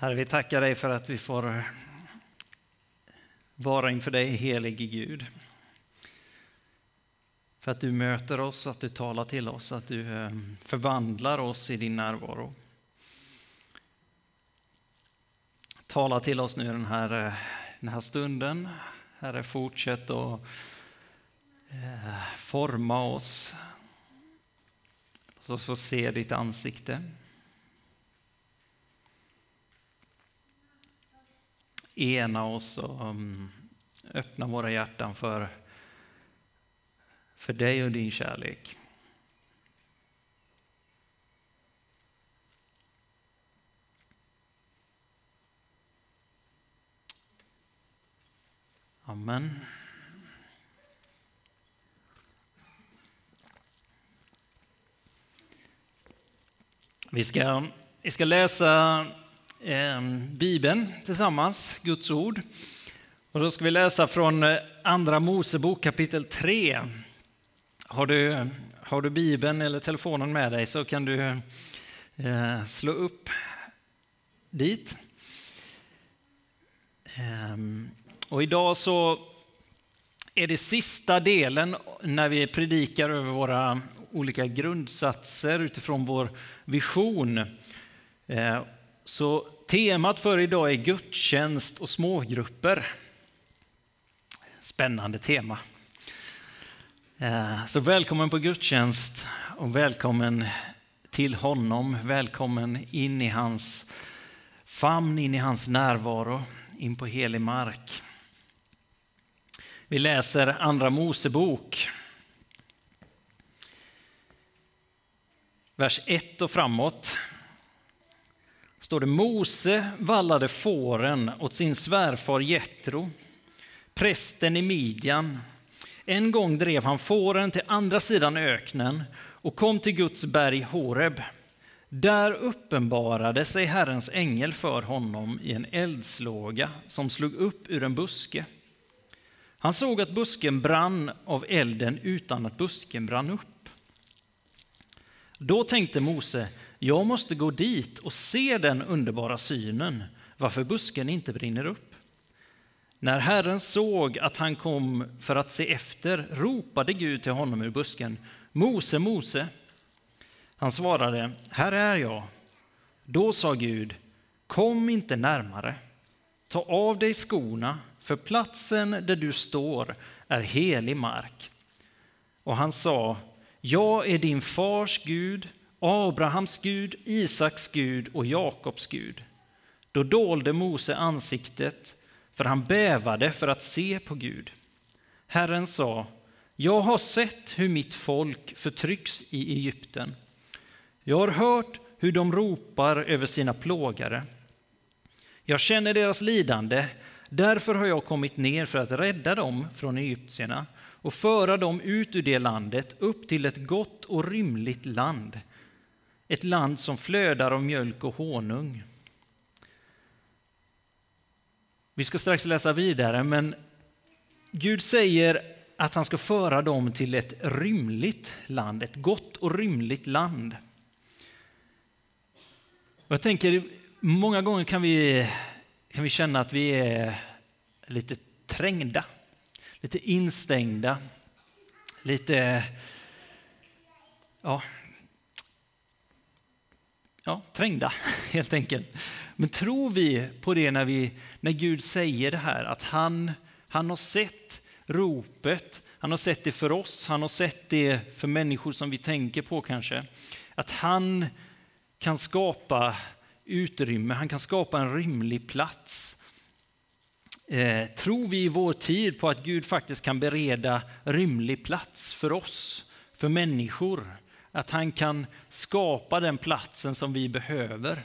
Herre, vi tackar dig för att vi får vara inför dig, helige Gud. För att du möter oss, att du talar till oss, att du eh, förvandlar oss i din närvaro. Tala till oss nu den här, eh, den här stunden. Herre, fortsätt att eh, forma oss. Låt oss få se ditt ansikte. Ena oss och um, öppna våra hjärtan för, för dig och din kärlek. Amen. Vi ska, vi ska läsa Ehm, Bibeln tillsammans, Guds ord. Och då ska vi läsa från eh, Andra Mosebok kapitel 3. Har du, har du Bibeln eller telefonen med dig så kan du eh, slå upp dit. Ehm, och idag så är det sista delen när vi predikar över våra olika grundsatser utifrån vår vision. Eh, så temat för idag är gudstjänst och smågrupper. Spännande tema. Eh, så välkommen på gudstjänst och välkommen till honom. Välkommen in i hans famn, in i hans närvaro, in på helig mark. Vi läser Andra Mosebok. Vers 1 och framåt står det Mose vallade fåren åt sin svärfar Jetro, prästen i Midjan. En gång drev han fåren till andra sidan öknen och kom till Guds berg Horeb. Där uppenbarade sig Herrens ängel för honom i en eldslåga som slog upp ur en buske. Han såg att busken brann av elden utan att busken brann upp. Då tänkte Mose, jag måste gå dit och se den underbara synen, varför busken inte brinner upp. När Herren såg att han kom för att se efter ropade Gud till honom ur busken. Mose, Mose. Han svarade, här är jag. Då sa Gud, kom inte närmare. Ta av dig skorna, för platsen där du står är helig mark. Och han sa, jag är din fars Gud, Abrahams Gud, Isaks Gud och Jakobs Gud. Då dolde Mose ansiktet, för han bävade för att se på Gud. Herren sa, jag har sett hur mitt folk förtrycks i Egypten. Jag har hört hur de ropar över sina plågare. Jag känner deras lidande, därför har jag kommit ner för att rädda dem från egyptierna och föra dem ut ur det landet upp till ett gott och rymligt land, ett land som flödar av mjölk och honung. Vi ska strax läsa vidare, men Gud säger att han ska föra dem till ett rymligt land, ett gott och rymligt land. Och jag tänker, många gånger kan vi, kan vi känna att vi är lite trängda, lite instängda, lite ja, ja, trängda helt enkelt. Men tror vi på det när, vi, när Gud säger det här att han, han har sett ropet, han har sett det för oss, han har sett det för människor som vi tänker på kanske. Att han kan skapa utrymme, han kan skapa en rymlig plats. Eh, tror vi i vår tid på att Gud faktiskt kan bereda rymlig plats för oss, för människor? Att han kan skapa den platsen som vi behöver.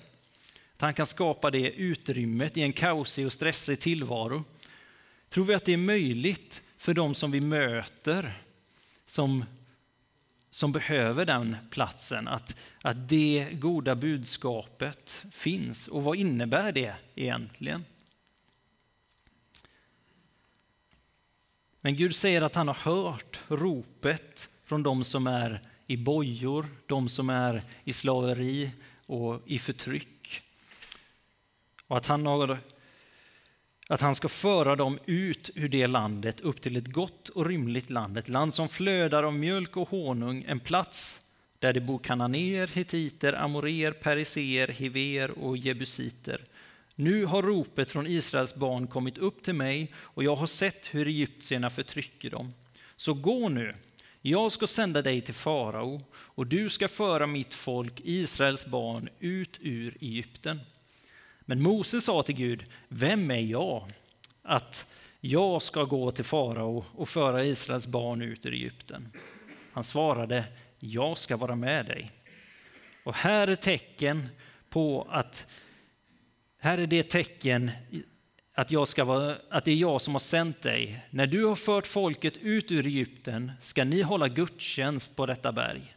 Att han kan skapa det utrymmet i en kaosig och stressig tillvaro. Tror vi att det är möjligt för dem som vi möter, som, som behöver den platsen, att, att det goda budskapet finns? Och vad innebär det egentligen? Men Gud säger att han har hört ropet från de som är i bojor, de som är i slaveri och i förtryck. och att han, har, att han ska föra dem ut ur det landet upp till ett gott och rymligt land, ett land som flödar av mjölk och honung, en plats där det bor kananéer, hittiter, amorer, periser, hiver och jebusiter. Nu har ropet från Israels barn kommit upp till mig och jag har sett hur egyptierna förtrycker dem. Så gå nu, jag ska sända dig till farao och du ska föra mitt folk, Israels barn, ut ur Egypten. Men Mose sa till Gud, vem är jag att jag ska gå till farao och föra Israels barn ut ur Egypten? Han svarade, jag ska vara med dig. Och här är tecken på att här är det tecken att, jag ska vara, att det är jag som har sänt dig. När du har fört folket ut ur Egypten ska ni hålla gudstjänst på detta berg.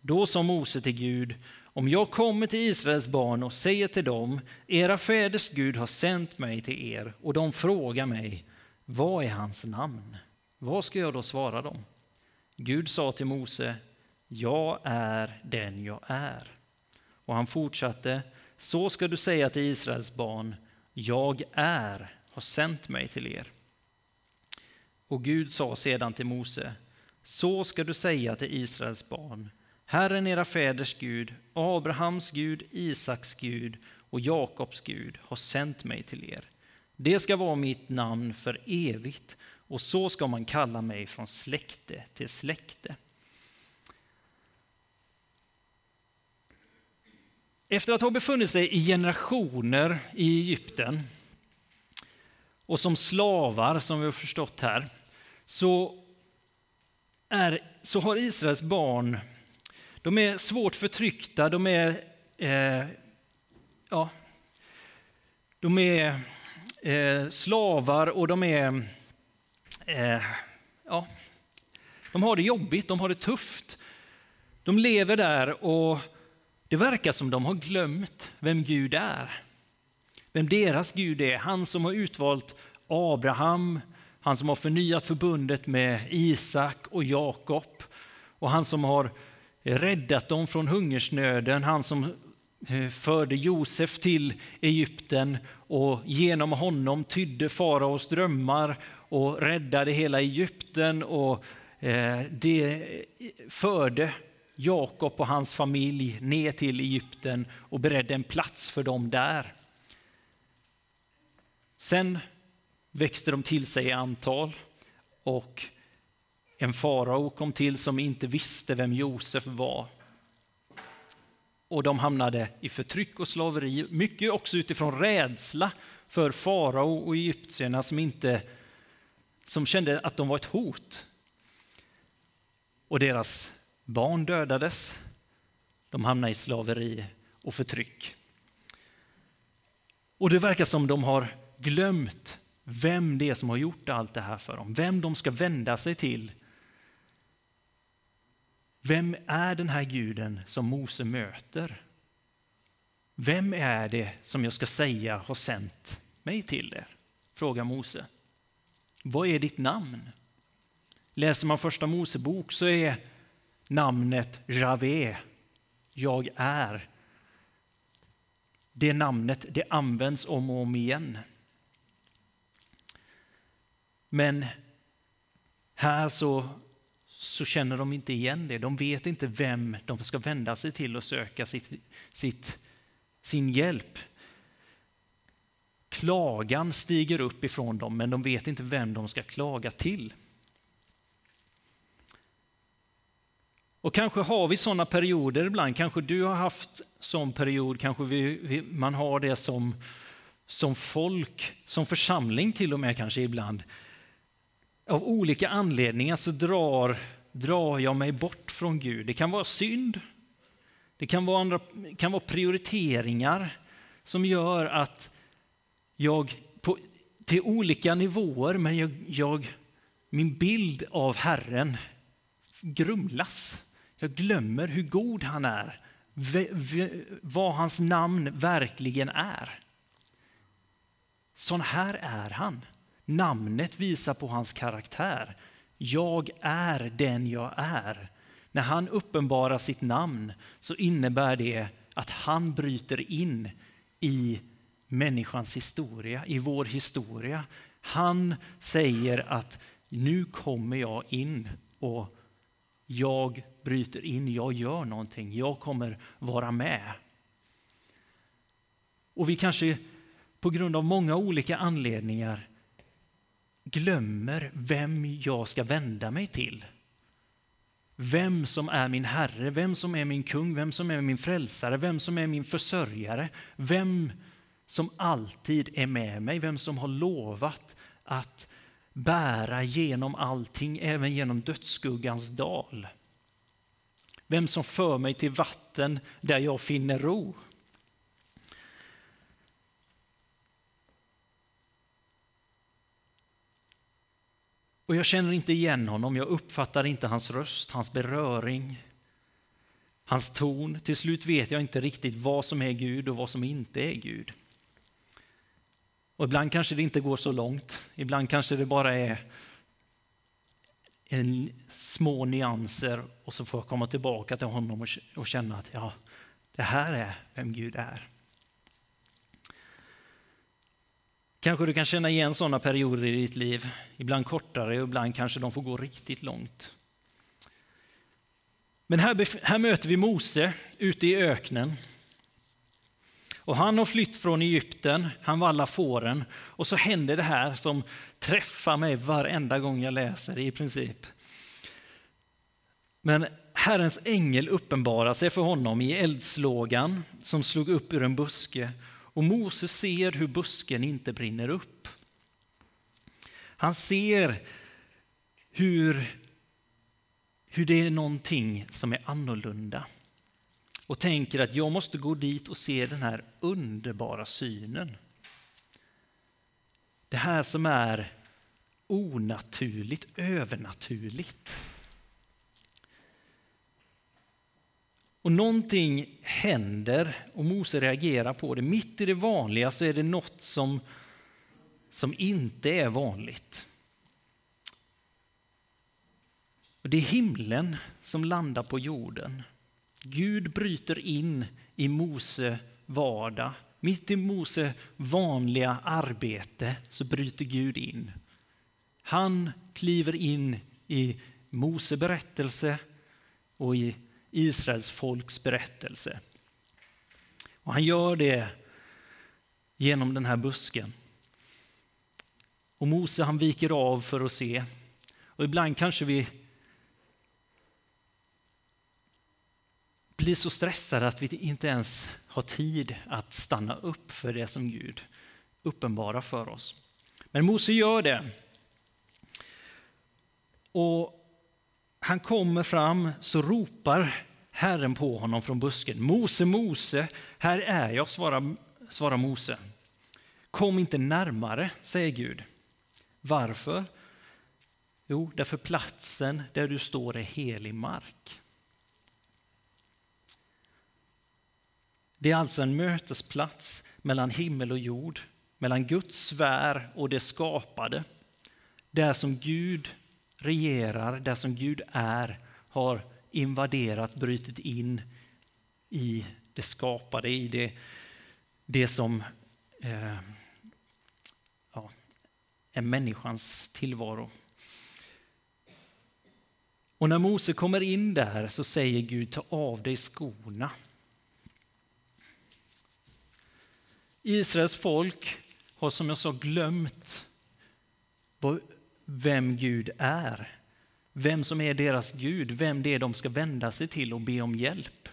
Då sa Mose till Gud, om jag kommer till Israels barn och säger till dem, era fäders Gud har sänt mig till er, och de frågar mig, vad är hans namn? Vad ska jag då svara dem? Gud sa till Mose, jag är den jag är. Och han fortsatte, så ska du säga till Israels barn, jag är, har sänt mig till er. Och Gud sa sedan till Mose, så ska du säga till Israels barn, Herren era fäders Gud, Abrahams Gud, Isaks Gud och Jakobs Gud har sänt mig till er. Det ska vara mitt namn för evigt och så ska man kalla mig från släkte till släkte. Efter att ha befunnit sig i generationer i Egypten och som slavar, som vi har förstått här, så, är, så har Israels barn de är svårt förtryckta, de är, eh, ja, de är eh, slavar och de är, eh, ja, de har det jobbigt, de har det tufft. De lever där och det verkar som de har glömt vem Gud är. Vem deras Gud är, han som har utvalt Abraham, han som har förnyat förbundet med Isak och Jakob och han som har räddat dem från hungersnöden, han som eh, förde Josef till Egypten och genom honom tydde faraos drömmar och räddade hela Egypten och eh, det eh, förde Jakob och hans familj ner till Egypten och beredde en plats för dem där. Sen växte de till sig i antal och en farao kom till som inte visste vem Josef var. Och de hamnade i förtryck och slaveri, mycket också utifrån rädsla för farao och egyptierna som, inte, som kände att de var ett hot. Och deras barn dödades, de hamnade i slaveri och förtryck. Och det verkar som de har glömt vem det är som har gjort allt det här för dem, vem de ska vända sig till vem är den här guden som Mose möter? Vem är det som jag ska säga har sänt mig till er? Frågar Mose. Vad är ditt namn? Läser man första Mosebok så är namnet Javé, jag är. Det namnet det används om och om igen. Men här så så känner de inte igen det. De vet inte vem de ska vända sig till och söka sitt, sitt, sin hjälp. Klagan stiger upp ifrån dem, men de vet inte vem de ska klaga till. Och kanske har vi sådana perioder ibland, kanske du har haft sån period, kanske vi, vi, man har det som, som folk, som församling till och med kanske ibland. Av olika anledningar så drar drar jag mig bort från Gud. Det kan vara synd, det kan vara, andra, kan vara prioriteringar som gör att jag på, till olika nivåer, men jag, jag, min bild av Herren grumlas. Jag glömmer hur god han är, vad hans namn verkligen är. Sån här är han. Namnet visar på hans karaktär. Jag är den jag är. När han uppenbarar sitt namn så innebär det att han bryter in i människans historia, i vår historia. Han säger att nu kommer jag in och jag bryter in, jag gör någonting, jag kommer vara med. Och vi kanske på grund av många olika anledningar glömmer vem jag ska vända mig till. Vem som är min Herre, vem som är min kung, vem som är min frälsare, vem som är min försörjare, vem som alltid är med mig, vem som har lovat att bära genom allting, även genom dödsskuggans dal. Vem som för mig till vatten där jag finner ro. Och jag känner inte igen honom, jag uppfattar inte hans röst, hans beröring, hans ton. Till slut vet jag inte riktigt vad som är Gud och vad som inte är Gud. Och ibland kanske det inte går så långt, ibland kanske det bara är en små nyanser och så får jag komma tillbaka till honom och känna att ja, det här är vem Gud är. Kanske du kan känna igen sådana perioder i ditt liv, ibland kortare och ibland kanske de får gå riktigt långt. Men här, här möter vi Mose ute i öknen. Och han har flytt från Egypten, han vallar fåren och så händer det här som träffar mig varenda gång jag läser i princip. Men Herrens ängel uppenbarar sig för honom i eldslågan som slog upp ur en buske och Mose ser hur busken inte brinner upp. Han ser hur, hur det är någonting som är annorlunda och tänker att jag måste gå dit och se den här underbara synen. Det här som är onaturligt, övernaturligt. Och någonting händer och Mose reagerar på det. Mitt i det vanliga så är det något som, som inte är vanligt. Och det är himlen som landar på jorden. Gud bryter in i Mose vardag. Mitt i Mose vanliga arbete så bryter Gud in. Han kliver in i Mose berättelse och i Israels folks berättelse. Och han gör det genom den här busken. Och Mose han viker av för att se. Och ibland kanske vi blir så stressade att vi inte ens har tid att stanna upp för det som Gud uppenbarar för oss. Men Mose gör det. Och han kommer fram så ropar Herren på honom från busken. Mose, Mose, här är jag, svarar, svarar Mose. Kom inte närmare, säger Gud. Varför? Jo, därför platsen där du står är helig mark. Det är alltså en mötesplats mellan himmel och jord, mellan Guds sfär och det skapade. Där som Gud regerar, där som Gud är, har invaderat, brutit in i det skapade, i det, det som eh, ja, är människans tillvaro. Och när Mose kommer in där så säger Gud ta av dig skorna. Israels folk har som jag sa glömt vem Gud är. Vem som är deras Gud, vem det är de ska vända sig till och be om hjälp.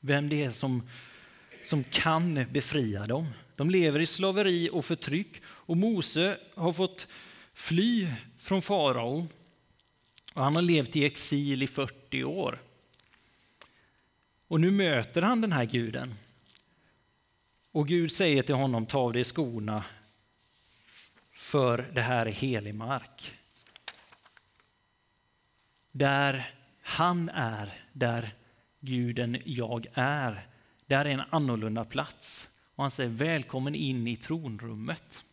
Vem det är som, som kan befria dem. De lever i slaveri och förtryck och Mose har fått fly från farao. Och han har levt i exil i 40 år. Och nu möter han den här guden. Och Gud säger till honom, ta av dig skorna för det här är helig mark. Där han är, där guden jag är, där är en annorlunda plats. Och han säger välkommen in i tronrummet.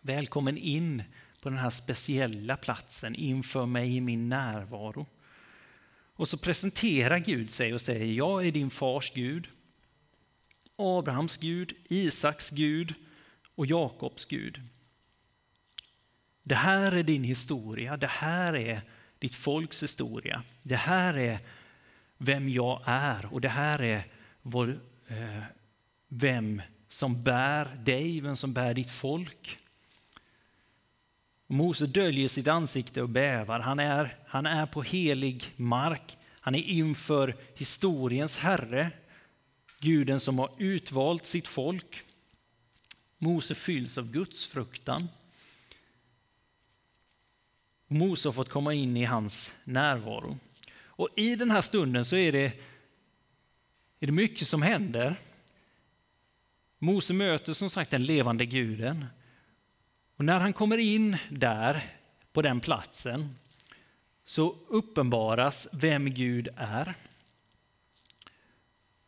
Välkommen in på den här speciella platsen inför mig i min närvaro. Och så presenterar Gud sig och säger jag är din fars Gud Abrahams Gud, Isaks Gud och Jakobs Gud. Det här är din historia, det här är ditt folks historia. Det här är vem jag är och det här är vår, eh, vem som bär dig, vem som bär ditt folk. Mose döljer sitt ansikte och bävar. Han är, han är på helig mark. Han är inför historiens Herre, guden som har utvalt sitt folk. Mose fylls av Guds fruktan. Mose har fått komma in i hans närvaro. Och I den här stunden så är det, är det mycket som händer. Mose möter som sagt den levande guden. Och när han kommer in där, på den platsen, så uppenbaras vem Gud är.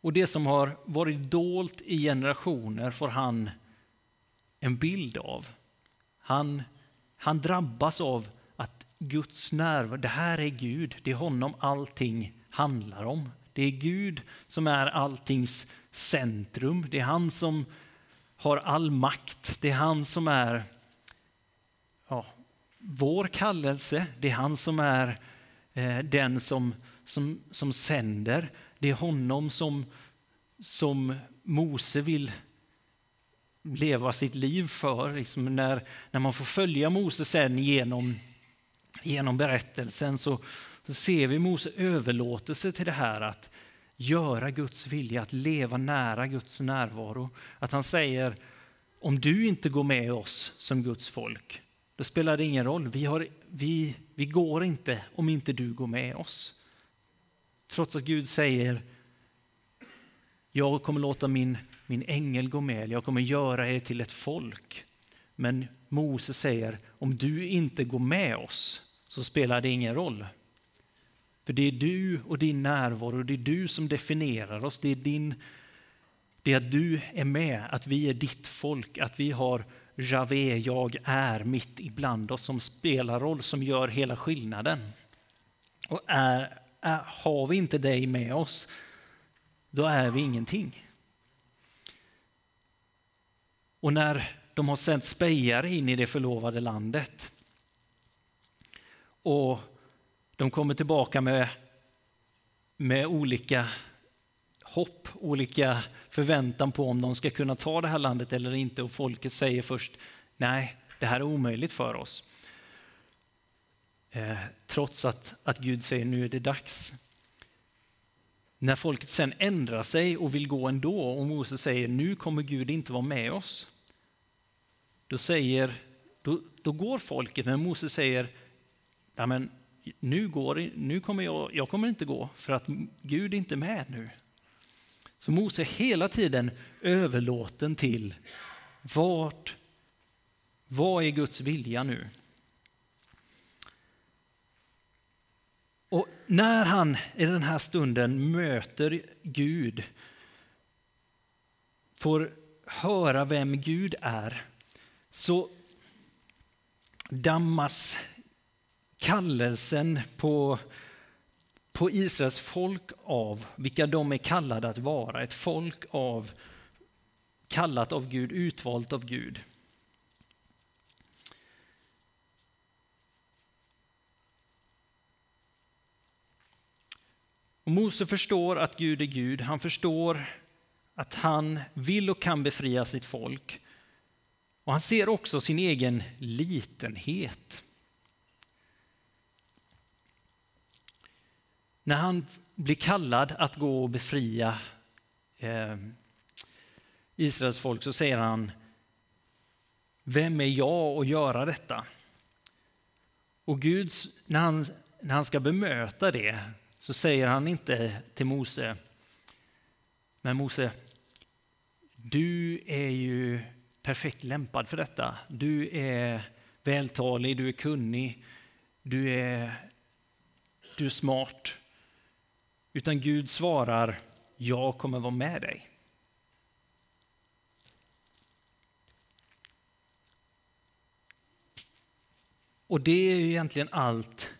Och det som har varit dolt i generationer får han en bild av. Han, han drabbas av att Guds närvaro, det här är Gud, det är honom allting handlar om. Det är Gud som är alltings centrum, det är han som har all makt, det är han som är ja, vår kallelse, det är han som är eh, den som, som, som sänder, det är honom som, som Mose vill leva sitt liv för. Liksom när, när man får följa Mose sen genom, genom berättelsen så, så ser vi Mose överlåtelse till det här att göra Guds vilja, att leva nära Guds närvaro. Att han säger, om du inte går med oss som Guds folk, då spelar det ingen roll. Vi, har, vi, vi går inte om inte du går med oss. Trots att Gud säger, jag kommer låta min min ängel gå med, jag kommer göra er till ett folk. Men Mose säger, om du inte går med oss så spelar det ingen roll. För det är du och din närvaro, det är du som definierar oss. Det är, din, det är att du är med, att vi är ditt folk, att vi har Javé, jag är mitt ibland oss som spelar roll, som gör hela skillnaden. Och är, Äh, har vi inte dig med oss, då är vi ingenting. Och när de har sänt spejare in i det förlovade landet och de kommer tillbaka med, med olika hopp, olika förväntan på om de ska kunna ta det här landet eller inte och folket säger först nej, det här är omöjligt för oss. Eh, trots att, att Gud säger nu är det dags. När folket sen ändrar sig och vill gå ändå och Moses säger nu kommer Gud inte vara med oss då, säger, då, då går folket, men Mose säger, ja, men nu, går, nu kommer jag, jag kommer inte gå för att Gud är inte med nu. Så Mose är hela tiden överlåten till vart, vad är Guds vilja nu? Och när han i den här stunden möter Gud, får höra vem Gud är, så dammas kallelsen på, på Israels folk av vilka de är kallade att vara. Ett folk av kallat av Gud, utvalt av Gud. Och Mose förstår att Gud är Gud. Han förstår att han vill och kan befria sitt folk. Och han ser också sin egen litenhet. När han blir kallad att gå och befria eh, Israels folk så säger han Vem är jag att göra detta? Och Gud, när han, när han ska bemöta det så säger han inte till Mose Men Mose, du är ju perfekt lämpad för detta. Du är vältalig, du är kunnig, du är, du är smart. Utan Gud svarar, jag kommer vara med dig. Och det är egentligen allt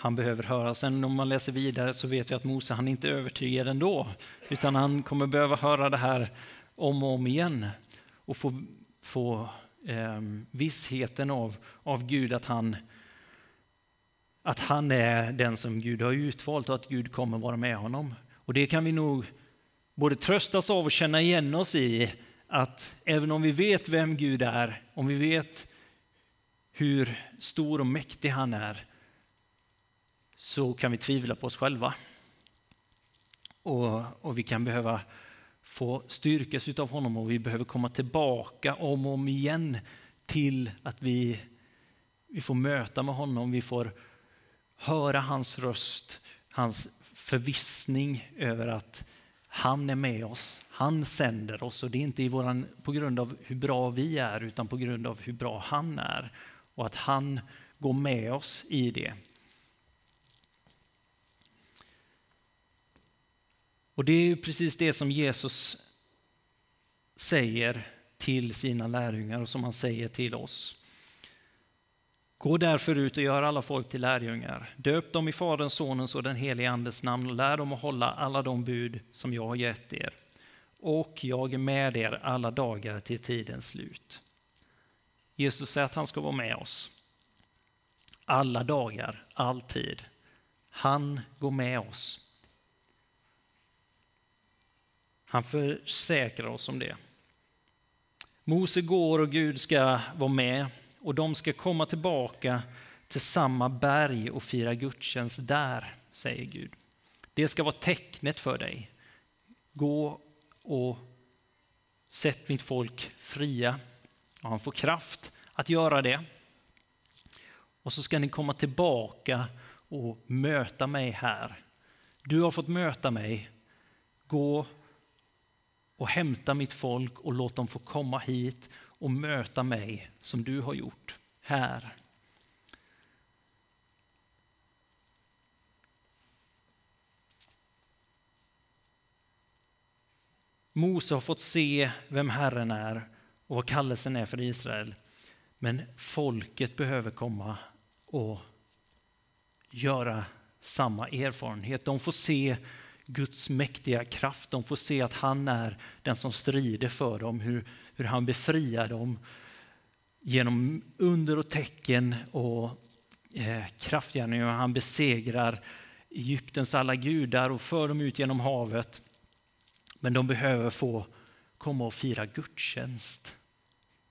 han behöver höra. Sen om man läser vidare så vet vi att Mose han inte är övertygad ändå, utan han kommer behöva höra det här om och om igen och få, få eh, vissheten av, av Gud att han, att han är den som Gud har utvalt och att Gud kommer vara med honom. Och det kan vi nog både tröstas av och känna igen oss i att även om vi vet vem Gud är, om vi vet hur stor och mäktig han är, så kan vi tvivla på oss själva. Och, och vi kan behöva få styrkas av honom och vi behöver komma tillbaka om och om igen till att vi, vi får möta med honom, vi får höra hans röst, hans förvissning över att han är med oss, han sänder oss och det är inte i våran, på grund av hur bra vi är utan på grund av hur bra han är och att han går med oss i det. Och det är precis det som Jesus säger till sina lärjungar och som han säger till oss. Gå därför ut och gör alla folk till lärjungar. Döp dem i Faderns, Sonens och den helige Andes namn och lär dem att hålla alla de bud som jag har gett er. Och jag är med er alla dagar till tidens slut. Jesus säger att han ska vara med oss. Alla dagar, alltid. Han går med oss. Han försäkrar oss om det. Mose går och Gud ska vara med och de ska komma tillbaka till samma berg och fira gudstjänst där, säger Gud. Det ska vara tecknet för dig. Gå och sätt mitt folk fria. Och han får kraft att göra det. Och så ska ni komma tillbaka och möta mig här. Du har fått möta mig. Gå och hämta mitt folk och låt dem få komma hit och möta mig som du har gjort här. Mose har fått se vem Herren är och vad kallelsen är för Israel. Men folket behöver komma och göra samma erfarenhet. De får se Guds mäktiga kraft. De får se att han är den som strider för dem, hur, hur han befriar dem genom under och tecken och eh, kraftgärningar. Han besegrar Egyptens alla gudar och för dem ut genom havet. Men de behöver få komma och fira gudstjänst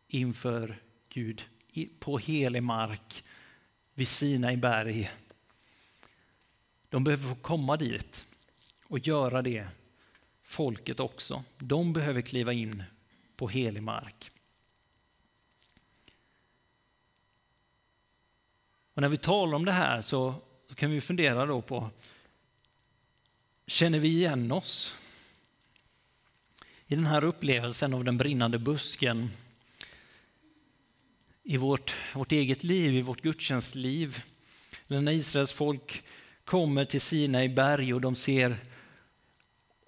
inför Gud på helig mark vid Sina i berg. De behöver få komma dit och göra det folket också. De behöver kliva in på helig mark. Och när vi talar om det här så kan vi fundera då på, känner vi igen oss? I den här upplevelsen av den brinnande busken, i vårt, vårt eget liv, i vårt gudstjänstliv, eller när Israels folk kommer till Sina i berg och de ser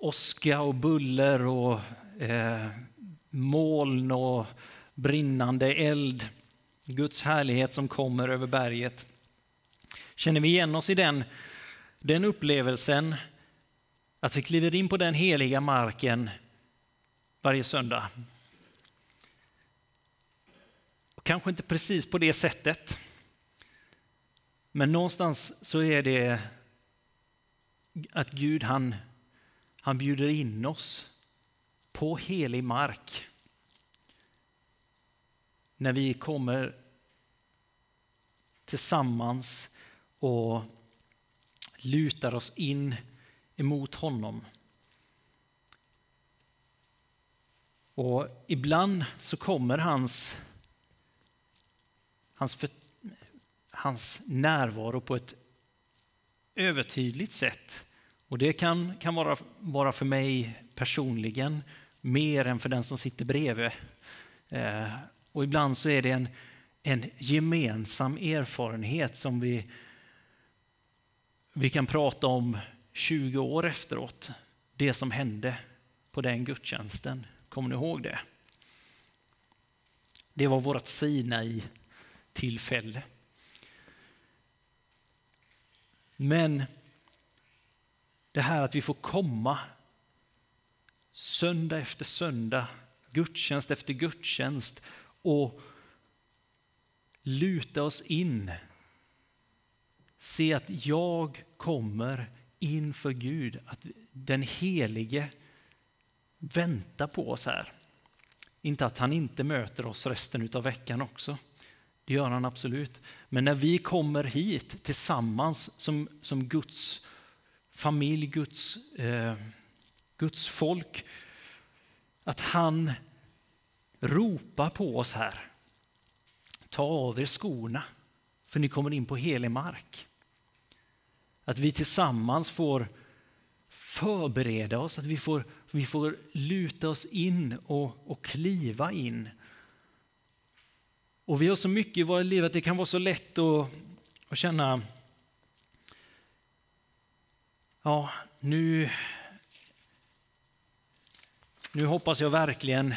åska och buller och eh, moln och brinnande eld. Guds härlighet som kommer över berget. Känner vi igen oss i den, den upplevelsen att vi kliver in på den heliga marken varje söndag? Kanske inte precis på det sättet. Men någonstans så är det att Gud han han bjuder in oss på helig mark. När vi kommer tillsammans och lutar oss in emot honom. Och ibland så kommer hans, hans, för, hans närvaro på ett övertydligt sätt och det kan, kan vara, vara för mig personligen mer än för den som sitter bredvid. Eh, och ibland så är det en, en gemensam erfarenhet som vi, vi kan prata om 20 år efteråt. Det som hände på den gudstjänsten. Kommer ni ihåg det? Det var vårt Sinai-tillfälle. Men det här att vi får komma söndag efter söndag, gudstjänst efter gudstjänst och luta oss in. Se att jag kommer inför Gud, att den helige väntar på oss här. Inte att han inte möter oss resten av veckan också. Det gör han absolut. Men när vi kommer hit tillsammans som, som Guds familj, Guds, eh, Guds folk, att han ropar på oss här. Ta av er skorna, för ni kommer in på helig mark. Att vi tillsammans får förbereda oss, att vi får, vi får luta oss in och, och kliva in. Och vi har så mycket i våra liv att det kan vara så lätt att, att känna Ja, nu, nu hoppas jag verkligen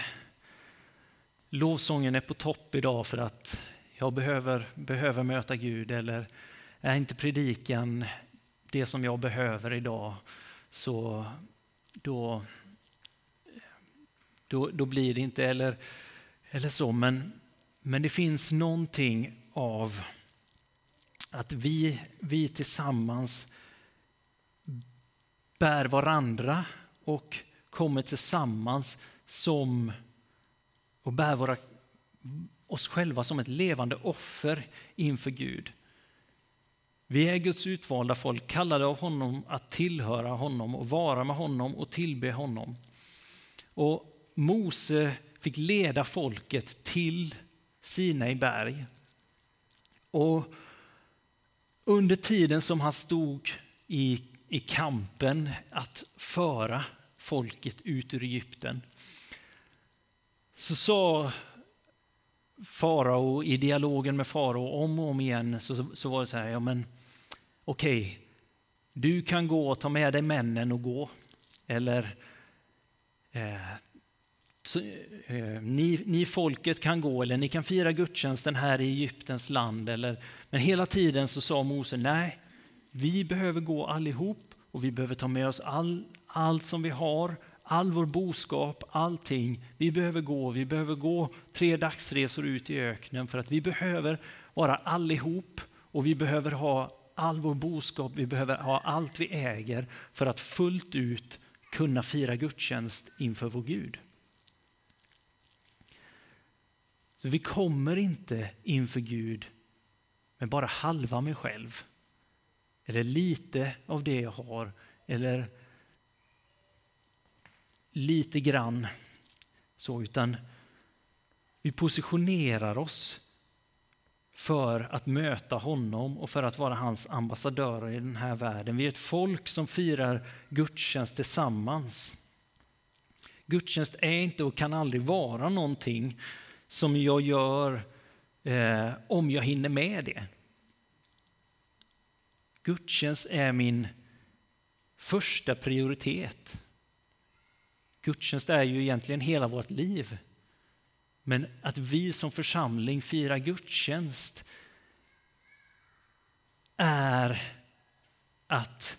lovsången är på topp idag för att jag behöver, behöver möta Gud eller är inte predikan det som jag behöver idag så då, då, då blir det inte eller, eller så. Men, men det finns någonting av att vi, vi tillsammans bär varandra och kommer tillsammans som och bär våra, oss själva som ett levande offer inför Gud. Vi är Guds utvalda folk, kallade av honom att tillhöra honom och vara med honom och tillbe honom. Och Mose fick leda folket till Sinai berg. Och under tiden som han stod i, i kampen att föra folket ut ur Egypten så sa farao i dialogen med farao om och om igen så, så var det så här, ja men okej, okay, du kan gå och ta med dig männen och gå. Eller eh, så, eh, ni, ni folket kan gå eller ni kan fira gudstjänsten här i Egyptens land. Eller, men hela tiden så sa Mose, nej, vi behöver gå allihop och vi behöver ta med oss all, allt som vi har, all vår boskap, allting. Vi behöver gå, vi behöver gå tre dagsresor ut i öknen för att vi behöver vara allihop och vi behöver ha all vår boskap, vi behöver ha allt vi äger för att fullt ut kunna fira gudstjänst inför vår Gud. Så vi kommer inte inför Gud med bara halva mig själv. Eller lite av det jag har. Eller lite grann så, utan vi positionerar oss för att möta honom och för att vara hans ambassadörer i den här världen. Vi är ett folk som firar gudstjänst tillsammans. Gudstjänst är inte och kan aldrig vara någonting som jag gör eh, om jag hinner med det. Gudstjänst är min första prioritet. Gudstjänst är ju egentligen hela vårt liv. Men att vi som församling firar gudstjänst är att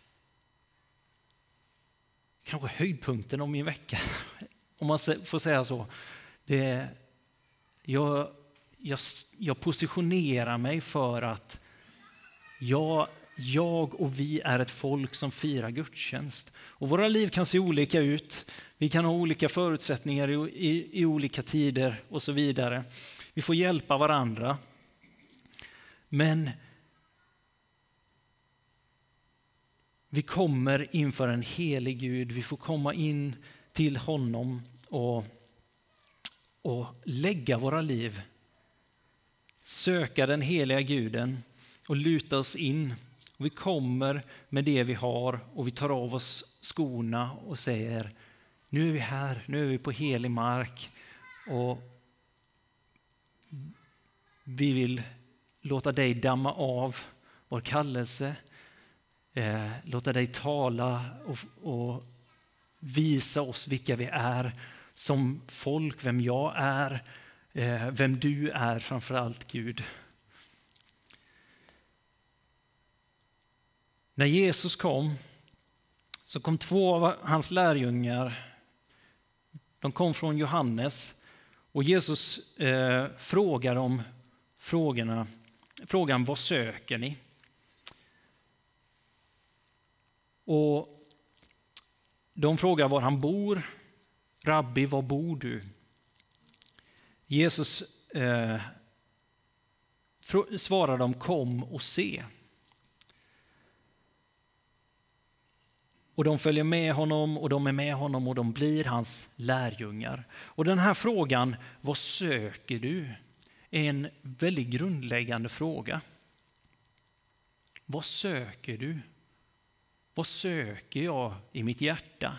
kanske höjdpunkten av min vecka, om man får säga så. Det, jag, jag, jag positionerar mig för att jag jag och vi är ett folk som firar gudstjänst. Och våra liv kan se olika ut. Vi kan ha olika förutsättningar i, i, i olika tider och så vidare. Vi får hjälpa varandra. Men vi kommer inför en helig Gud. Vi får komma in till honom och, och lägga våra liv. Söka den heliga guden och luta oss in och vi kommer med det vi har och vi tar av oss skorna och säger nu är vi här, nu är vi på helig mark och vi vill låta dig damma av vår kallelse, eh, låta dig tala och, och visa oss vilka vi är som folk, vem jag är, eh, vem du är framför allt Gud. När Jesus kom så kom två av hans lärjungar De kom från Johannes och Jesus eh, frågar dem frågorna, frågan vad söker ni? Och de frågar var han bor. Rabbi, var bor du? Jesus eh, svarar dem kom och se. Och de följer med honom och de är med honom och de blir hans lärjungar. Och den här frågan, vad söker du? är en väldigt grundläggande fråga. Vad söker du? Vad söker jag i mitt hjärta?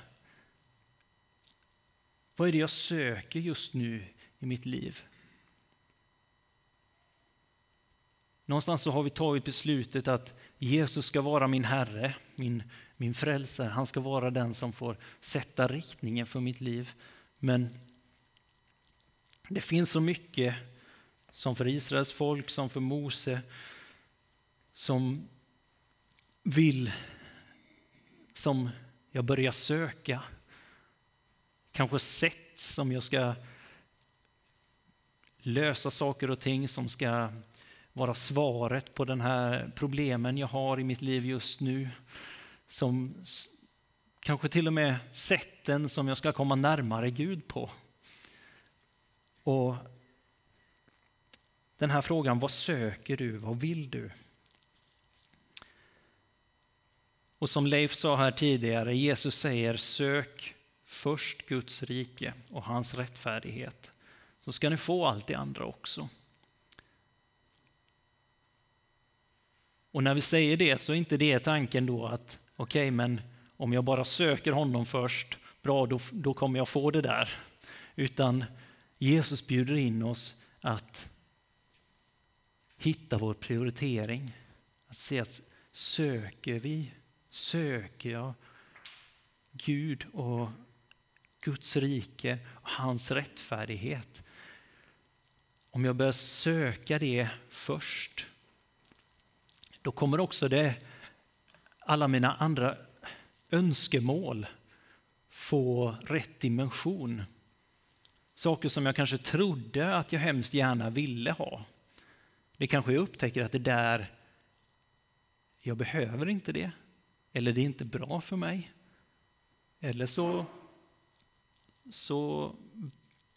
Vad är det jag söker just nu i mitt liv? Någonstans så har vi tagit beslutet att Jesus ska vara min Herre, min, min frälsare. Han ska vara den som får sätta riktningen för mitt liv. Men det finns så mycket som för Israels folk, som för Mose, som vill, som jag börjar söka. Kanske sätt som jag ska lösa saker och ting som ska vara svaret på den här problemen jag har i mitt liv just nu. Som kanske till och med sätten som jag ska komma närmare Gud på. Och den här frågan, vad söker du, vad vill du? Och som Leif sa här tidigare, Jesus säger sök först Guds rike och hans rättfärdighet, så ska ni få allt det andra också. Och när vi säger det så är inte det tanken då att okej, okay, men om jag bara söker honom först, bra, då, då kommer jag få det där. Utan Jesus bjuder in oss att hitta vår prioritering. Att se att söker vi, söker jag Gud och Guds rike och hans rättfärdighet. Om jag börjar söka det först, då kommer också det, alla mina andra önskemål få rätt dimension. Saker som jag kanske trodde att jag hemskt gärna ville ha. Det kanske jag upptäcker att det där, jag behöver inte det. Eller det är inte bra för mig. Eller så, så,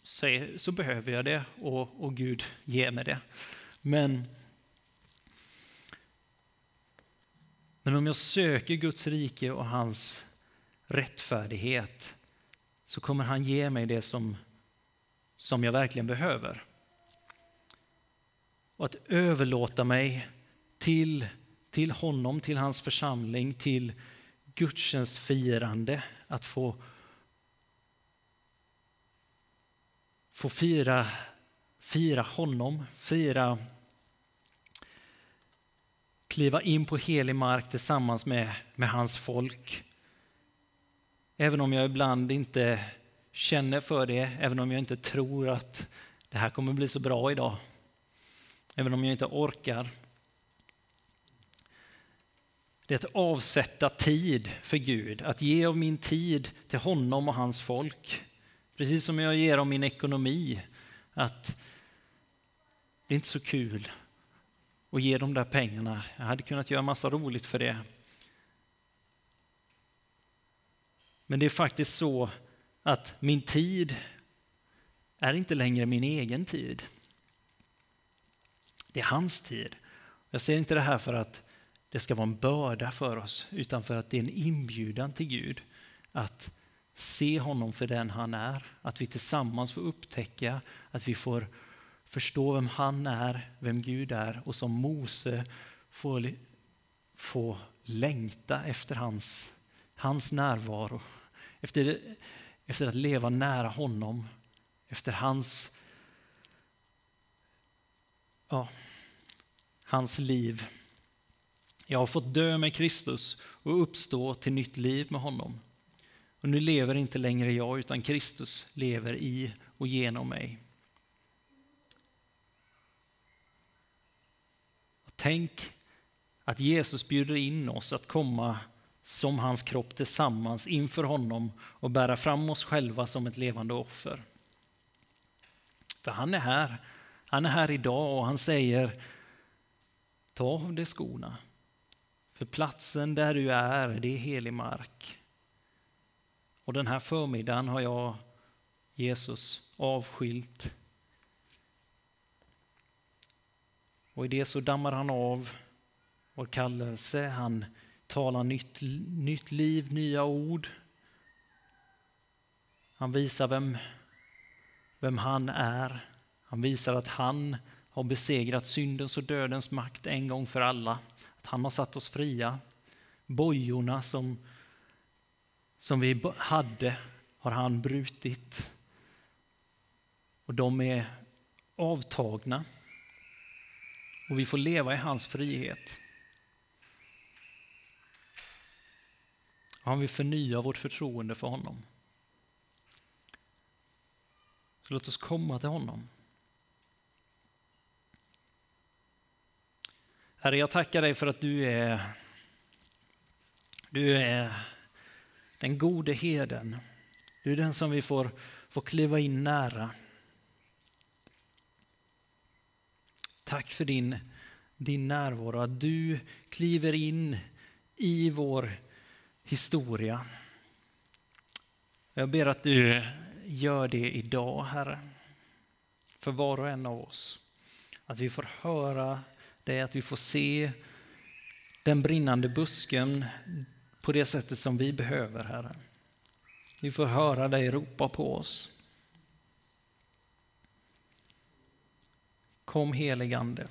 så, så behöver jag det och, och Gud ger mig det. Men, men om jag söker Guds rike och hans rättfärdighet så kommer han ge mig det som, som jag verkligen behöver och att överlåta mig till, till honom, till hans församling, till gudstjänstfirande. Att få, få fira, fira honom, fira kliva in på helig mark tillsammans med, med hans folk. Även om jag ibland inte känner för det, även om jag inte tror att det här kommer bli så bra idag även om jag inte orkar. Det är att avsätta tid för Gud, att ge av min tid till honom och hans folk. Precis som jag ger av min ekonomi. Att det är inte så kul och ge de där pengarna. Jag hade kunnat göra massa roligt för det. Men det är faktiskt så att min tid är inte längre min egen tid. Det är hans tid. Jag säger inte det här för att det ska vara en börda för oss, utan för att det är en inbjudan till Gud att se honom för den han är. Att vi tillsammans får upptäcka, att vi får förstå vem han är, vem Gud är och som Mose får, få längta efter hans, hans närvaro. Efter, efter att leva nära honom, efter hans ja, hans liv. Jag har fått dö med Kristus och uppstå till nytt liv med honom. Och nu lever inte längre jag, utan Kristus lever i och genom mig. Tänk att Jesus bjuder in oss att komma som hans kropp tillsammans inför honom och bära fram oss själva som ett levande offer. För han är här. Han är här idag och han säger ta av dig skorna. För platsen där du är, det är helig mark. Och den här förmiddagen har jag, Jesus, avskilt. Och i det så dammar han av vår kallelse, han talar nytt, nytt liv, nya ord. Han visar vem, vem han är. Han visar att han har besegrat syndens och dödens makt en gång för alla. Att han har satt oss fria. Bojorna som, som vi hade har han brutit. Och de är avtagna. Och vi får leva i hans frihet. Han vill förnya vårt förtroende för honom. Så låt oss komma till honom. Herre, jag tackar dig för att du är, du är den gode heden. Du är den som vi får, får kliva in nära. Tack för din, din närvaro, att du kliver in i vår historia. Jag ber att du gör det idag, Herre, för var och en av oss. Att vi får höra dig, att vi får se den brinnande busken på det sättet som vi behöver, Herre. Vi får höra dig ropa på oss. Kom heligande.